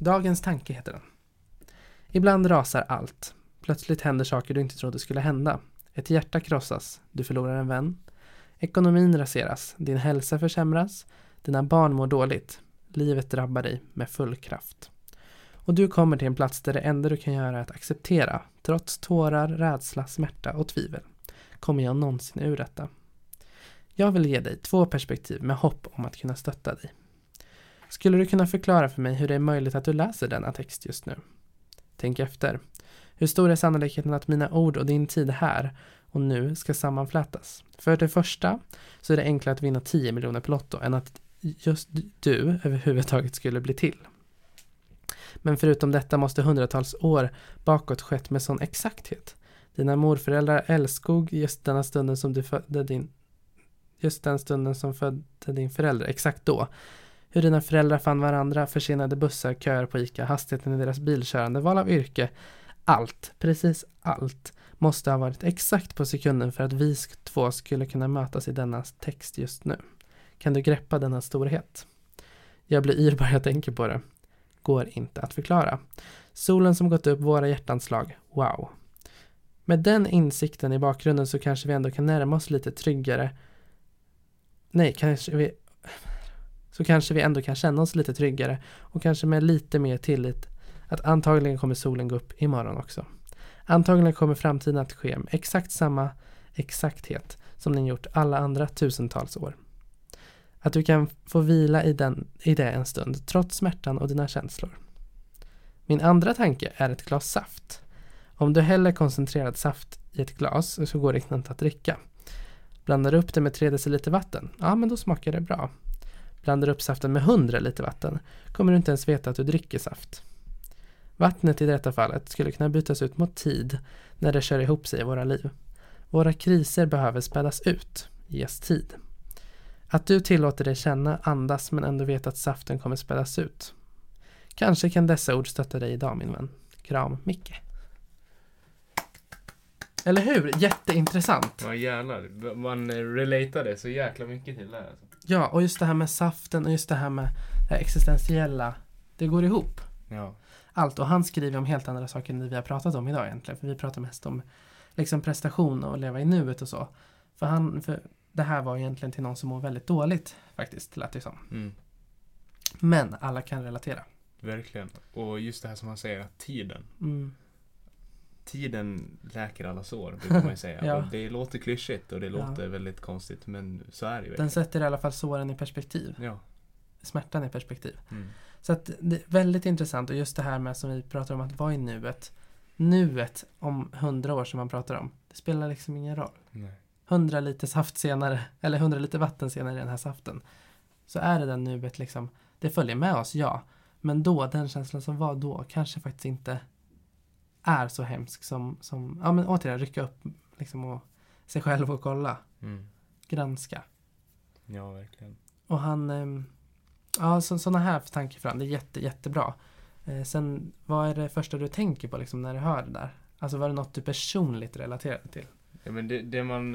Dagens tanke heter den. Ibland rasar allt. Plötsligt händer saker du inte trodde skulle hända. Ett hjärta krossas. Du förlorar en vän. Ekonomin raseras. Din hälsa försämras. Dina barn mår dåligt. Livet drabbar dig med full kraft. Och du kommer till en plats där det enda du kan göra är att acceptera, trots tårar, rädsla, smärta och tvivel. Kommer jag någonsin ur detta? Jag vill ge dig två perspektiv med hopp om att kunna stötta dig. Skulle du kunna förklara för mig hur det är möjligt att du läser denna text just nu? Tänk efter. Hur stor är sannolikheten att mina ord och din tid här och nu ska sammanflätas? För det första så är det enklare att vinna 10 miljoner på Lotto än att just du överhuvudtaget skulle bli till. Men förutom detta måste hundratals år bakåt skett med sån exakthet. Dina morföräldrar älskog just denna stunden som du födde din just den stunden som födde din förälder, exakt då. Hur dina föräldrar fann varandra, försenade bussar, köer på ICA, hastigheten i deras bilkörande, val av yrke. Allt, precis allt, måste ha varit exakt på sekunden för att vi två skulle kunna mötas i denna text just nu. Kan du greppa denna storhet? Jag blir yr bara jag tänker på det. Går inte att förklara. Solen som gått upp, våra hjärtans slag. Wow. Med den insikten i bakgrunden så kanske vi ändå kan närma oss lite tryggare. Nej, kanske vi... Så kanske vi ändå kan känna oss lite tryggare och kanske med lite mer tillit att antagligen kommer solen gå upp imorgon också. Antagligen kommer framtiden att ske med exakt samma exakthet som den gjort alla andra tusentals år. Att du kan få vila i, den, i det en stund, trots smärtan och dina känslor. Min andra tanke är ett glas saft. Om du häller koncentrerad saft i ett glas så går det inte att dricka. Blandar upp det med 3 deciliter vatten, ja men då smakar det bra. Blandar upp saften med 100 liter vatten kommer du inte ens veta att du dricker saft. Vattnet i detta fallet skulle kunna bytas ut mot tid när det kör ihop sig i våra liv. Våra kriser behöver spädas ut, ges tid. Att du tillåter dig känna, andas men ändå vet att saften kommer spädas ut. Kanske kan dessa ord stötta dig idag min vän. Kram Micke. Eller hur? Jätteintressant. Ja jävlar, man relatade så jäkla mycket till det här. Alltså. Ja, och just det här med saften och just det här med det här existentiella. Det går ihop. Ja. Allt. Och han skriver om helt andra saker än vi har pratat om idag egentligen. För vi pratar mest om liksom prestation och leva i nuet och så. För, han, för det här var egentligen till någon som mår väldigt dåligt faktiskt, lät det som. Mm. Men alla kan relatera. Verkligen. Och just det här som han säger, att tiden. Mm. Tiden läker alla sår, brukar man ju säga. Ja. det låter klyschigt och det Ja. låter väldigt konstigt, men så är det ju. Den verkligen. sätter i alla fall såren i perspektiv. Ja. Smärtan i perspektiv. Mm. Så att det är väldigt intressant och just det här med som vi pratar om att vara i nuet. Nuet om hundra år som man pratar om. Det spelar liksom ingen roll. Nej. Hundra liter saft senare, eller hundra liter vatten senare i den här saften. Så är det den nuet liksom. Det följer med oss, ja. Men då, den känslan som var då, kanske faktiskt inte är så hemsk som, som ja men återigen, rycka upp liksom och sig själv och kolla. Mm. Granska. Ja, verkligen. Och han, ehm, ja så, sådana här tankar fram, det är jätte, jättebra. Eh, sen, vad är det första du tänker på liksom när du hör det där? Alltså var det något du personligt relaterade till? Ja, men det, det man...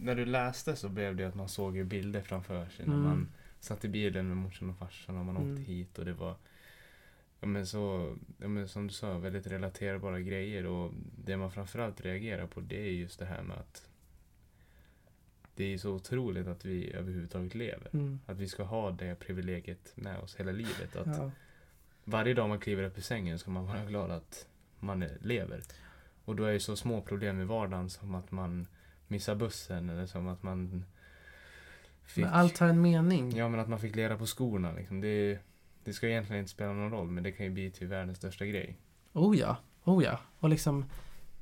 När du läste så blev det att man såg ju bilder framför sig. När Mm. man satt i bilen med morsan och farsan och man Mm. åkte hit och det var... Ja men så, ja men som du sa, väldigt relaterbara grejer och det man framförallt reagerar på det är just det här med att det är så otroligt att vi överhuvudtaget lever. Mm. Att vi ska ha det privilegiet med oss hela livet. Att Ja. varje dag man kliver upp ur sängen ska man vara glad att man lever. Och då är det så små problem i vardagen som att man missar bussen eller som att man fick... Men allt har en mening. Ja, men att man fick lera på skorna liksom. Det, det ska egentligen inte spela någon roll, men det kan ju bli till världens största grej. Oh ja, oh ja. Och liksom,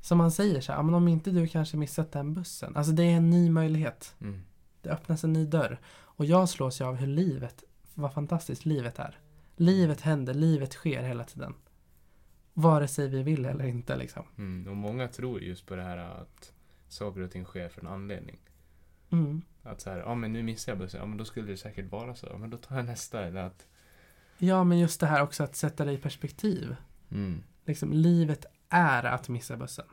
som man säger så här, men om inte du kanske missat den bussen. Alltså det är en ny möjlighet. Mm. Det öppnas en ny dörr. Och jag slås ju av hur livet, vad fantastiskt livet är. Livet händer, livet sker hela tiden. Vare sig vi vill eller inte liksom. Mm. Och många tror just på det här att saker och ting sker för en anledning. Mm. Att så här, ja men nu missar jag bussen, ja men då skulle det säkert vara så. Ja, men då tar jag nästa. Eller att... Ja, men just det här också att sätta det i perspektiv. Mm. Liksom, livet är att missa bussen.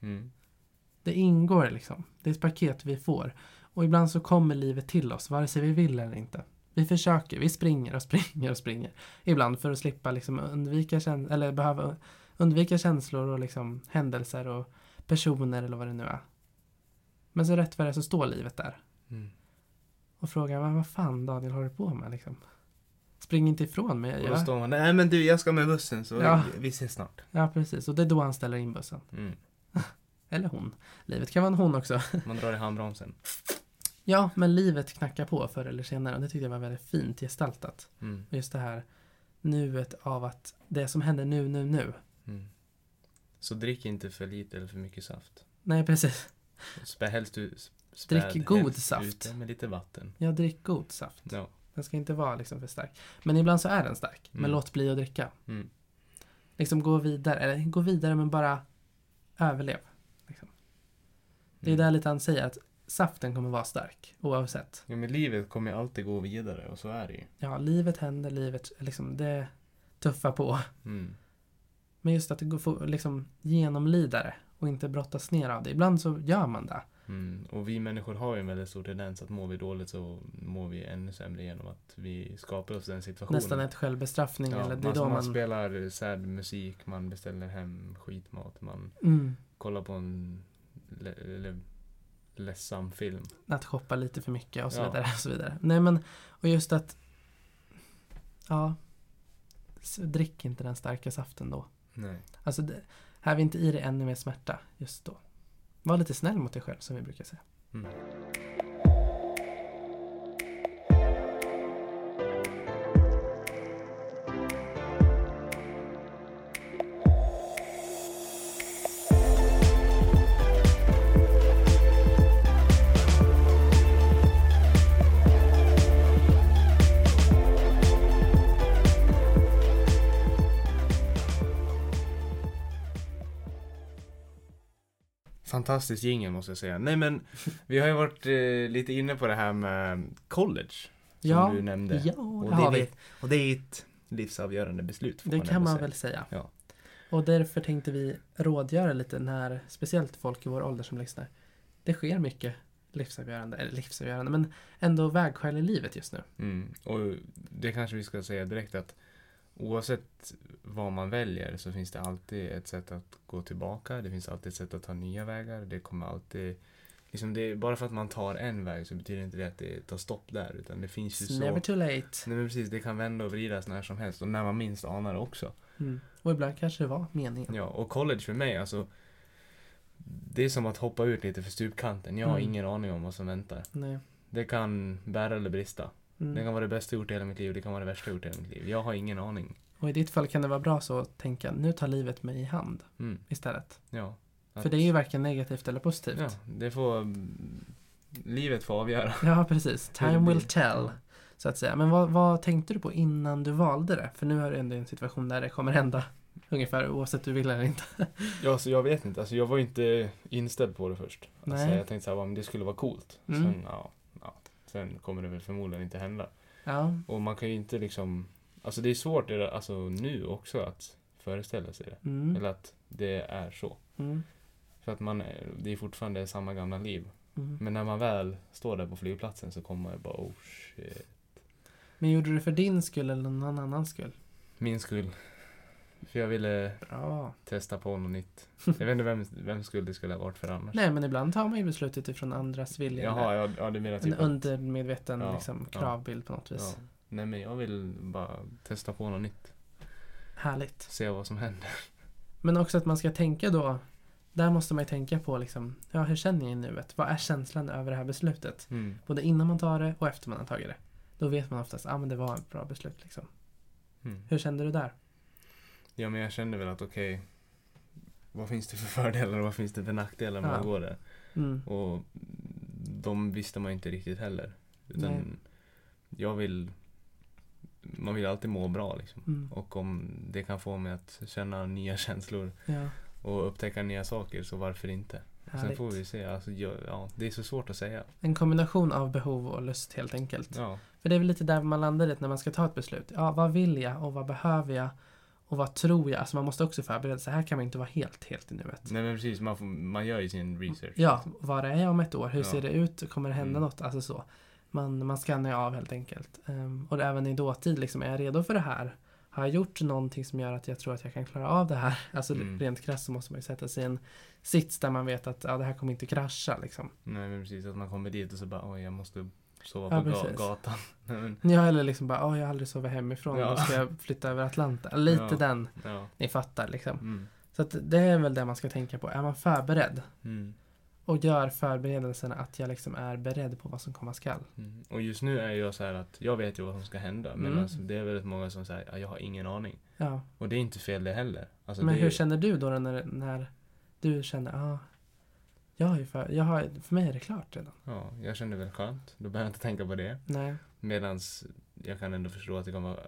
Mm. Det ingår liksom. Det är ett paket vi får. Och ibland så kommer livet till oss, vare sig vi vill eller inte. Vi försöker, vi springer och springer och springer. Ibland för att slippa liksom undvika, käns- eller behöva undvika känslor och liksom händelser och personer eller vad det nu är. Men så rätt vad det är så står livet där. Mm. Och frågar, "Men vad fan Daniel håller du på med liksom? Spring inte ifrån mig. Och då står man nej men du jag ska med bussen så Ja. vi ses snart. ja, precis. Och det är då han ställer in bussen. Mm. Eller hon. Livet kan vara en hon också. Man drar i handbromsen. Ja, men livet knackar på förr eller senare och det tyckte jag var väldigt fint gestaltat. Mm. Just det här nuet av att det som händer nu, nu, nu. Mm. Så drick inte för lite eller för mycket saft. Nej, precis. Spä helst ut. Drick god saft. med lite vatten. Jag drick god saft. Ja. Den ska inte vara liksom för stark. Men ibland så är den stark. Men Mm. låt bli att dricka. Mm. Liksom gå vidare, eller gå vidare men bara överlev. Liksom. Det är Mm. där lite han säger att saften kommer vara stark oavsett. Ja men livet kommer ju alltid gå vidare och så är det ju. Ja, livet händer, livet, liksom det tuffar på. Mm. Men just att det går få liksom genomlida det och inte brottas ner av det. Ibland så gör man det. Mm. Och vi människor har ju en väldigt stor tendens att mår vi dåligt så mår vi ännu sämre genom att vi skapar oss den situationen. Nästan ett självbestraffning ja, eller det är man, man spelar sad musik, man beställer hem skitmat, man Mm, kollar på en ledsam film. att shoppa lite för mycket och så Ja. vidare. Och så vidare. Nej men, och just att... Ja. drick inte den starka saften då. Nej. Alltså, det, här vi inte i dig ännu mer smärta just då. Var lite snäll mot dig själv som vi brukar säga. Mm. Fantastisk jingel måste jag säga. Nej men, vi har ju varit eh, lite inne på det här med college. Som Ja, du nämnde. Ja, Och det det, har är vi. ett, och det är ett livsavgörande beslut. Det kan ändå man säga. väl säga. Ja. Och därför tänkte vi rådgöra lite när, speciellt folk i vår ålder som lyssnar. Det sker mycket livsavgörande, eller livsavgörande, men ändå vägskäl i livet just nu. Mm. Och det kanske vi ska säga direkt att oavsett vad man väljer så finns det alltid ett sätt att gå tillbaka. Det finns alltid ett sätt att ta nya vägar. Det kommer alltid Liksom det, bara för att man tar en väg så betyder inte det att det tar stopp där. Utan det finns ju It's så... never too late. Nej men precis, det kan vända och vridas när som helst. Och när man minst anar det också. Mm. Och ibland kanske det var meningen. Ja, och college för mig alltså. Det är som att hoppa ut lite för stupkanten. Jag har Mm. ingen aning om vad som väntar. Nej. Det kan bära eller brista. Det Mm. kan vara det bästa jag gjort i hela mitt liv. Det kan vara det värsta jag gjort i hela mitt liv. Jag har ingen aning. Och i ditt fall kan det vara bra så att tänka, nu tar livet mig i hand Mm, istället. ja. För det är ju varken negativt eller positivt. Ja, det får... mm, Livet får avgöra. Ja, precis. Det Time will tell. Så att säga. Men vad, vad tänkte du på innan du valde det? För nu är du ändå en situation där det kommer hända ungefär oavsett du vill eller inte. Ja, så jag vet inte. Alltså jag var ju inte inställd på det först. Alltså, Nej. jag tänkte såhär, men det skulle vara coolt. Mm. Sen, ja, sen kommer det väl förmodligen inte hända. Ja, Och man kan ju inte liksom... Alltså det är svårt alltså, nu också att föreställa sig det. mm. Eller att det är så. Mm. För att man, det är fortfarande samma gamla liv. Mm. Men när man väl står där på flygplatsen så kommer man bara oh shit. Men gjorde du det för din skull eller någon annans skull? Min skull. För jag ville Bra. testa på något nytt. Jag vet inte vem, vem skull det skulle ha varit för annars. Nej, men ibland tar man ju beslutet ifrån andras vilja. Jaha, ja, ja du menar En typ att, undermedveten Ja, liksom, ja. kravbild på något ja. vis. Nej men jag vill bara testa på något nytt. Härligt. Se vad som händer. Men också att man ska tänka då. Där måste man ju tänka på liksom, ja hur känner jag i nuet? Vad är känslan över det här beslutet? Mm. Både innan man tar det och efter man har tagit det. Då vet man oftast, ja ah, men det var ett bra beslut liksom. Mm. Hur kände du där? Ja men jag kände väl att okej. vad finns det för fördelar och vad finns det för nackdelar med Ja. att gå där? Mm. Och de visste man inte riktigt heller. Utan Nej. jag vill man vill alltid må bra liksom. Mm. Och om det kan få mig att känna nya känslor Ja, och upptäcka nya saker så varför inte? Sen härligt. får vi se. Alltså, ja, ja, det är så svårt att säga. En kombination av behov och lust helt enkelt. Ja, För det är väl lite där man landar i när man ska ta ett beslut. Ja, vad vill jag och vad behöver jag? Och vad tror jag? Alltså man måste också förbereda sig. Här kan man inte vara helt, helt i nuet. nej men precis. Man, får, man gör ju sin research. Ja, var är jag om ett år? Hur Ja. ser det ut? Kommer det hända Mm. något? Alltså så. Man, man skannar ju av helt enkelt. Ehm, och även i dåtid, liksom, är jag redo för det här? Har jag gjort någonting som gör att jag tror att jag kan klara av det här? Alltså Mm. rent krasst så måste man ju sätta sig i en sits där man vet att ja, det här kommer inte krascha liksom. Nej men precis. Att man kommer dit och så bara oj jag måste sova Ja, på precis. gatan. Ja, eller liksom bara, åh jag har aldrig sovit hemifrån, Ja. då ska jag flytta över Atlanta. Lite Ja. den, ja. ni fattar liksom. Mm. Så att det är väl det man ska tänka på. Är man förberedd Mm. och gör förberedelserna att jag liksom är beredd på vad som komma skall. Mm. Och just nu är jag så här att jag vet ju vad som ska hända. Men Mm. alltså, det är väldigt många som säger att jag har ingen aning. Ja. Och det är inte fel det heller. Alltså, Men det hur är, känner du då när, när du känner, ja, ah, jag har ju för, jag har, för mig är det klart redan. Ja, jag känner väl skönt. Då behöver jag inte tänka på det. Nej. Medans jag kan ändå förstå att det kan vara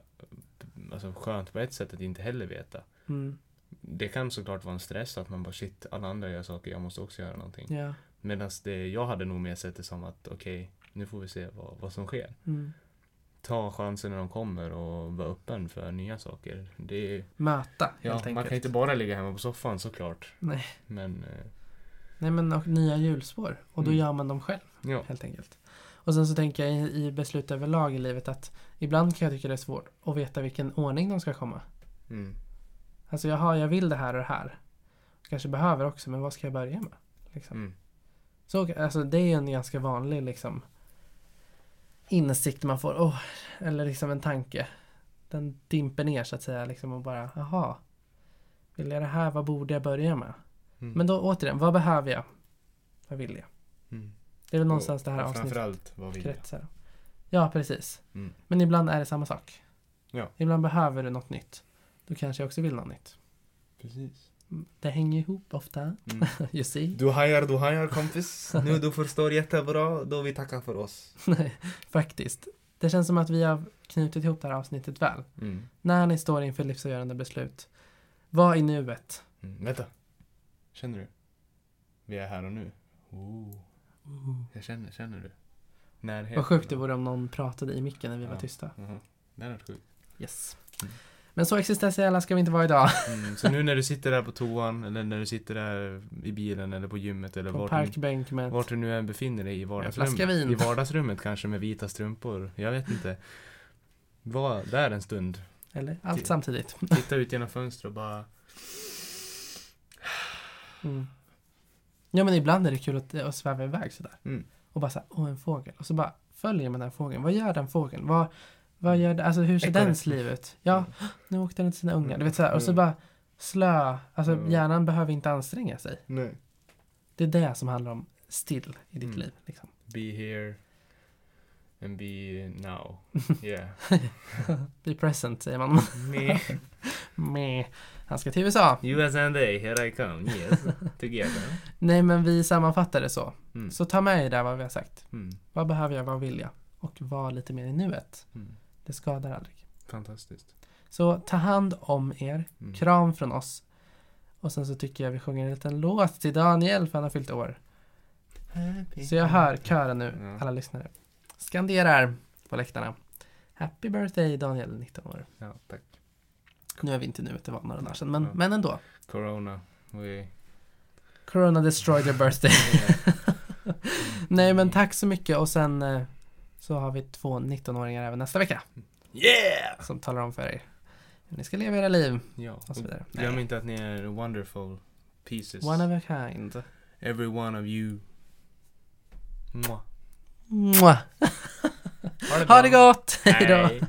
alltså, skönt på ett sätt att inte heller veta. Mm. Det kan såklart vara en stress att man bara shit, alla andra gör saker, jag måste också göra någonting. Ja. Medan jag hade nog mer sett det som att okej, nu får vi se vad, vad som sker. Mm. Ta chansen när de kommer och vara öppen för nya saker. Det är, Möta helt ja, enkelt. man kan inte bara ligga hemma på soffan såklart. Nej. Men eh, Nej men och nya hjulspår. Och då Mm. gör man dem själv ja, helt enkelt. Och sen så tänker jag i, i beslut överlag i livet att ibland kan jag tycka det är svårt att veta vilken ordning de ska komma. mm, Alltså jag, har, jag vill det här och det här. Kanske behöver också, men vad ska jag börja med? Liksom. mm, Så, alltså det är en ganska vanlig liksom insikt man får. Oh, eller liksom en tanke. den dimper ner så att säga liksom och bara, jaha. Vill jag det här, vad borde jag börja med? Mm. Men då återigen, vad behöver jag? Vad vill jag? Mm. Det är väl någonstans det här och avsnittet Framförallt, vad vill jag? kretsar. Ja, precis. Mm. Men ibland är det samma sak. Ja. Ibland behöver du något nytt. Då kanske jag också vill något nytt. Precis. Mm, Det hänger ihop ofta. Mm. You see? Du hajar, du hajar kompis. Nu du förstår jättebra, då vi tackar för oss. Nej, faktiskt. Det känns som att vi har knutit ihop det här avsnittet väl. Mm. När ni står inför livsavgörande beslut, var i nuet. Mm. Vänta. Känner du? Vi är här och nu. Oh. Jag känner, känner du? Närheten. Vad sjukt det vore om någon pratade i micken när vi var Ja. tysta. Mhm. Det är rätt sjukt. Yes. Mm. Men så existentiella ska vi inte vara idag. Mm. Så nu när du sitter där på toan, eller när du sitter där i bilen eller på gymmet eller På vart, parkbänk du, med vart du nu än befinner dig i flaska vardagsrummet. vin. I vardagsrummet kanske med vita strumpor. Jag vet inte. Var där en stund. Eller allt samtidigt. Titta ut genom fönstret och bara... Mm. Ja men ibland är det kul att, att sväva iväg sådär. Mm. Och bara såhär, åh en fågel. Och så bara följer man den fågeln. Vad gör den fågeln? Vad, vad gör det? Alltså hur ser dens liv ut? Ja, nu åkte den till sina ungar. Du vet såhär. Och så Mm. bara slö. Alltså Mm. hjärnan behöver inte anstränga sig. Nej. Det är det som handlar om still i ditt Mm. liv. Liksom. Be here and be now. Yeah. Be present säger man. Me. Meh. Han ska till USA. US and A, here I come. Yes. Together. Nej men vi sammanfattar det så. Mm. Så ta med er där vad vi har sagt. Mm. Vad behöver jag? Vad vill jag? Och var lite mer i nuet. Mm. Det skadar aldrig. Fantastiskt. Så ta hand om er. Mm. Kram från oss. Och sen så tycker jag vi sjunger en liten låt till Daniel för han har fyllt år. Så jag hör kören nu, Ja. alla lyssnare. Skanderar på läktarna. Happy birthday Daniel, 19 år. Ja, tack. Nu är vi inte nu, det var några dagar sedan, men, men ändå. Corona. We... Corona destroyed your birthday. Nej men tack så mycket och sen eh, så har vi två 19-åringar även nästa vecka. Yeah! Som talar om för er hur ni ska leva era liv Ja. och så vidare. Glöm Nej. inte att ni är wonderful pieces. One of a kind. Every one of you. Mwah. Mwah. Ha det Ha det gott! Hej då! Hej.